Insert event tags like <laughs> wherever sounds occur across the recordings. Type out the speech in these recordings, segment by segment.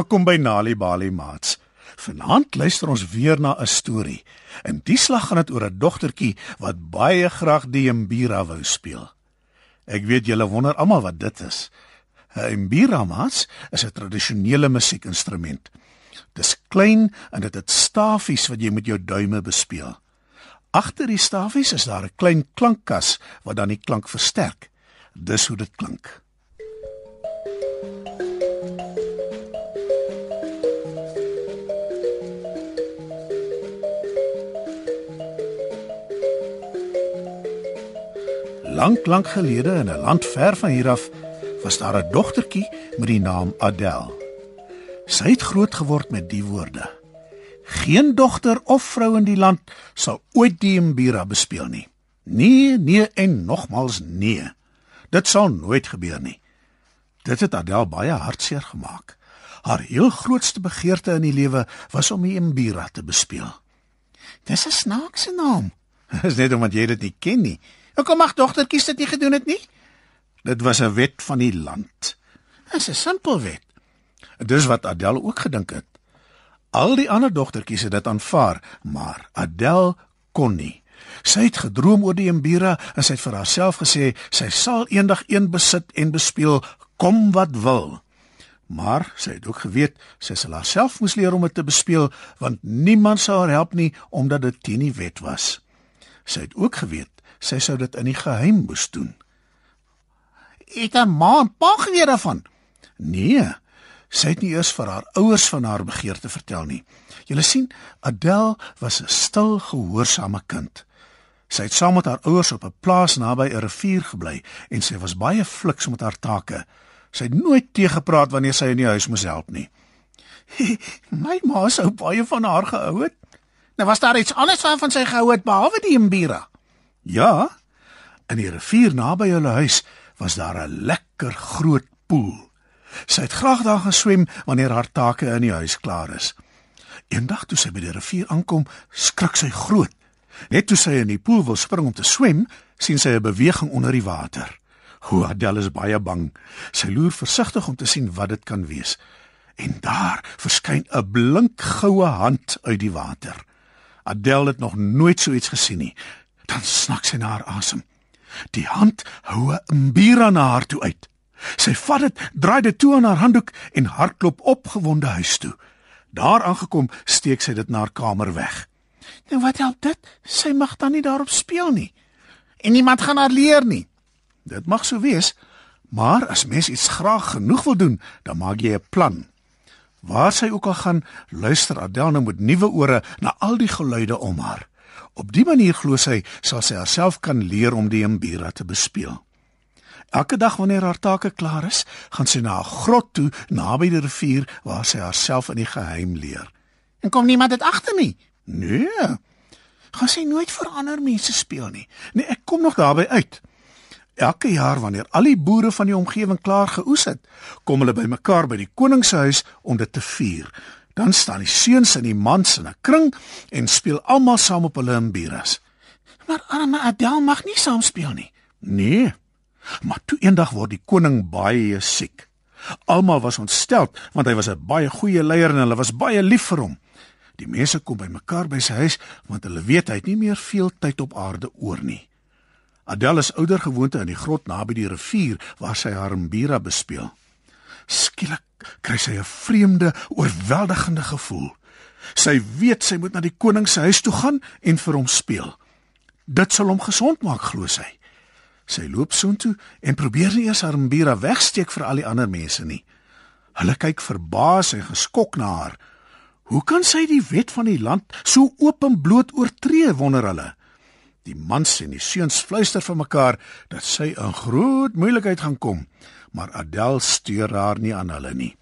Welkom by Nali Bali Mats. Vanaand luister ons weer na 'n storie. In die slag gaan dit oor 'n dogtertjie wat baie graag die mbira wou speel. Ek weet julle wonder almal wat dit is. 'n Mbira Mats is 'n tradisionele musiekinstrument. Dis klein en dit het stafies wat jy met jou duime bespeel. Agter die stafies is daar 'n klein klankkas wat dan die klank versterk. Dis hoe dit klink. Lank lank gelede in 'n land ver van hier af was daar 'n dogtertjie met die naam Adele. Sy het groot geword met die woorde: Geen dogter of vrou in die land sal ooit die mbira bespeel nie. Nee, nee en nogmals nee. Dit sal nooit gebeur nie. Dit het Adele baie hartseer gemaak. Haar heel grootste begeerte in die lewe was om die mbira te bespeel. Dis 'n snaakse naam. <laughs> Dis net omdat jy dit nie ken nie. Hoekom mag dogtertjies dit nie gedoen het nie? Dit was 'n wet van die land. Dis 'n simpel wet. Dis wat Adele ook gedink het. Al die ander dogtertjies het dit aanvaar, maar Adele kon nie. Sy het gedroom oor die Mbira en sy het vir haarself gesê sy sal eendag een besit en bespeel kom wat wil. Maar sy het ook geweet sy sal haarself moes leer om dit te bespeel want niemand sou haar help nie omdat dit teen die wet was. Sy het ook geweet sy sou dit in die geheim moes doen. Het 'n ma en pa geweet daarvan? Nee. Sy het nie eers vir haar ouers van haar begeerte vertel nie. Jy sien, Adele was 'n stil, gehoorsame kind. Sy het saam met haar ouers op 'n plaas naby 'n rivier gebly en sy was baie fliks met haar take. Sy het nooit teëgepraat wanneer sy in die huis moes help nie. <laughs> My ma sou baie van haar gehou het. Nou was daar iets anders waarvan sy gehou het behalwe die mbira. Ja, in die rivier naby hulle huis was daar 'n lekker groot poel. Sy het graag daar geswem wanneer haar take in die huis klaar is. Eendag toe sy by die rivier aankom, skrik sy groot. Net toe sy in die poel wil spring om te swem, sien sy 'n beweging onder die water. Hoe Adele is baie bang. Sy loer versigtig om te sien wat dit kan wees. En daar verskyn 'n blink goue hand uit die water. Adele het nog nooit so iets gesien nie dan snak sy na haar asem. Die hand hou 'n mbira na haar toe uit. Sy vat dit, draai dit toe aan haar handdoek en hardloop opgewonde huis toe. Daar aangekom, steek sy dit na haar kamer weg. Nou wat help dit? Sy mag dan nie daarop speel nie. En niemand gaan haar leer nie. Dit mag so wees, maar as mens iets graag genoeg wil doen, dan maak jy 'n plan. Waar sy ook al gaan, luister Adele nou met nuwe ore na al die geluide om haar. Op die manier glo sy sal sy haarself kan leer om die mbira te bespeel. Elke dag wanneer haar take klaar is, gaan sy na 'n grot toe naby die rivier waar sy haarself in die geheim leer. En kom niemand dit agter nie. Nee. Gaan sy nooit vir ander mense speel nie. Nee, ek kom nog daarby uit. Elke jaar wanneer al die boere van die omgewing klaar geoes het, kom hulle bymekaar by die koning se huis om dit te vier. Dan staan die seuns en die mans in 'n kring en speel almal saam op hulle imbiras. Maar arme Adel mag nie saam speel nie. Nee. Maar toe eendag word die koning baie siek. Almal was ontstel want hy was 'n baie goeie leier en hulle was baie lief vir hom. Die mense kom bymekaar by sy huis want hulle weet hy het nie meer veel tyd op aarde oor nie. Adel is ouer gewoonte in die grot naby die rivier waar sy haar imbira bespeel. Skielik kry sy 'n vreemde, oorweldigende gevoel. Sy weet sy moet na die koning se huis toe gaan en vir hom speel. Dit sal hom gesond maak, glo sy. Sy loop soontoe en probeer nie eers haar mbira wegsteek vir al die ander mense nie. Hulle kyk verbaas en geskok na haar. Hoe kan sy die wet van die land so openbloot oortree, wonder hulle. Die mans en die seuns fluister vir mekaar dat sy in groot moeilikheid gaan kom maar Adel steur haar nie aan hulle nie.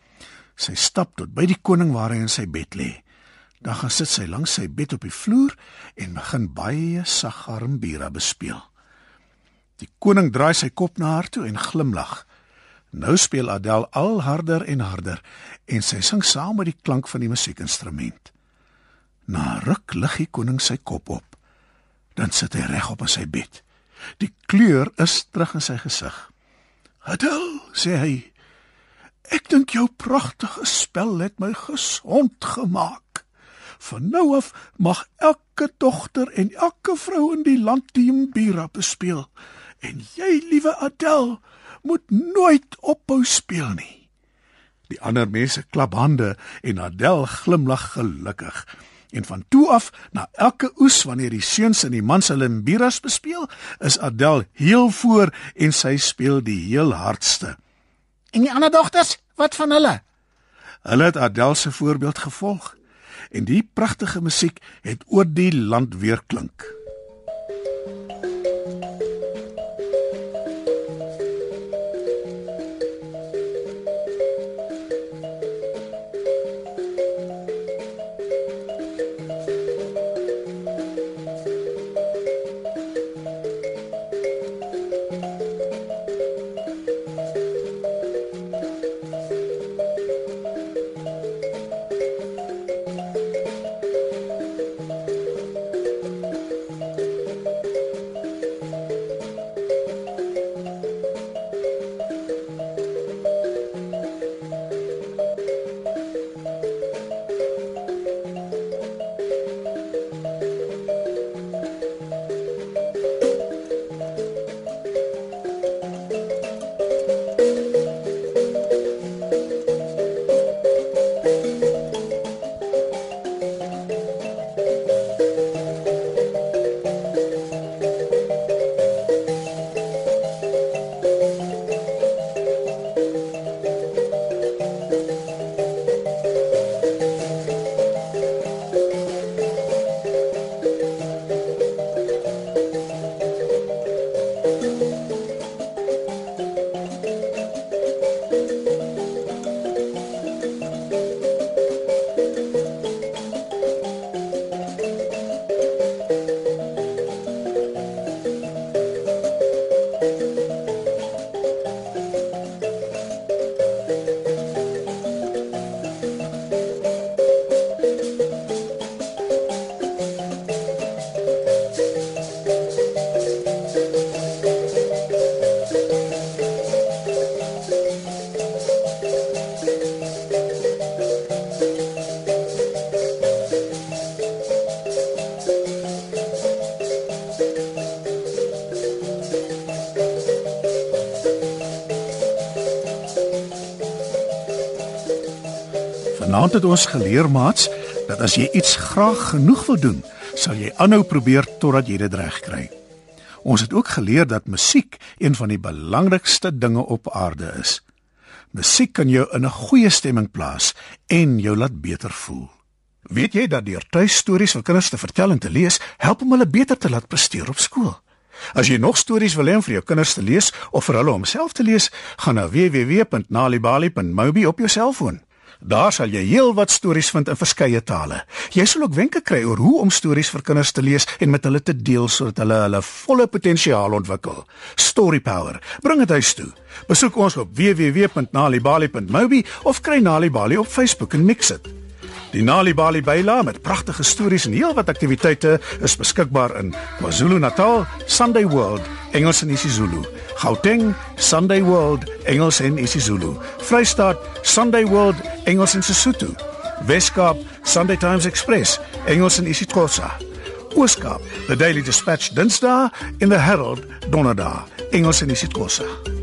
Sy stap tot by die koning waar hy in sy bed lê. Dan gaan sit sy langs sy bed op die vloer en begin baie sag harmbira bespeel. Die koning draai sy kop na haar toe en glimlag. Nou speel Adel al harder en harder en sy sing saam met die klank van die musiekinstrument. Na ruk lig die koning sy kop op. Dan sit hy reg op in sy bed. Die kleur is terug in sy gesig. "Adel," sê hy. Ek dink jou pragtige spel het my gesond gemaak. Van nou af mag elke dogter en elke vrou in die land die mbira bespeel. En jy, liewe Adel, moet nooit ophou speel nie. Die ander mense klap hande en Adel glimlag gelukkig. En van toe af, na elke oes wanneer die seuns en die mans hulle mbiras bespeel, is Adel heel voor en sy speel die heel hardste. En die ander dogters, wat van hulle? Hulle het Adel se voorbeeld gevolg en die pragtige musiek het oor die land weer Vanaand het ons geleer maats dat as jy iets graag genoeg wil doen, sal jy aanhou probeer totdat jy dit reg kry. Ons het ook geleer dat musiek een van die belangrikste dinge op aarde is. Musiek kan jou in 'n goeie stemming plaas en jou laat beter voel. Weet jy dat deur tuistories vir kinders te vertel en te lees, help om hulle beter te laat presteer op skool? As jy nog stories wil hê om vir jou kinders te lees of vir hulle om self te lees, gaan na www.nalibali.mobi op jou selfoon. Daar sal jy heelwat stories vind in verskeie tale. Jy sal ook wenke kry oor hoe om stories vir kinders te lees en met hulle te deel sodat hulle hulle volle potensiaal ontwikkel. Story Power. Bring dit huis toe. Besoek ons op www.nalibali.mobi of kry Nalibali op Facebook en mix dit. Die Nalibali byla met pragtige stories en heelwat aktiwiteite is beskikbaar in KwaZulu-Natal, Sunday World, Engels en isiZulu. Gauteng, Sunday World, Engels en isiZulu. Vrystaat, Sunday World, Engels en Sesotho. Weskaap, Sunday Times Express, Engels en isiXhosa. Ooskaap, The Daily Dispatch Dinsdae en The Herald Donderdag, Engels en isiXhosa.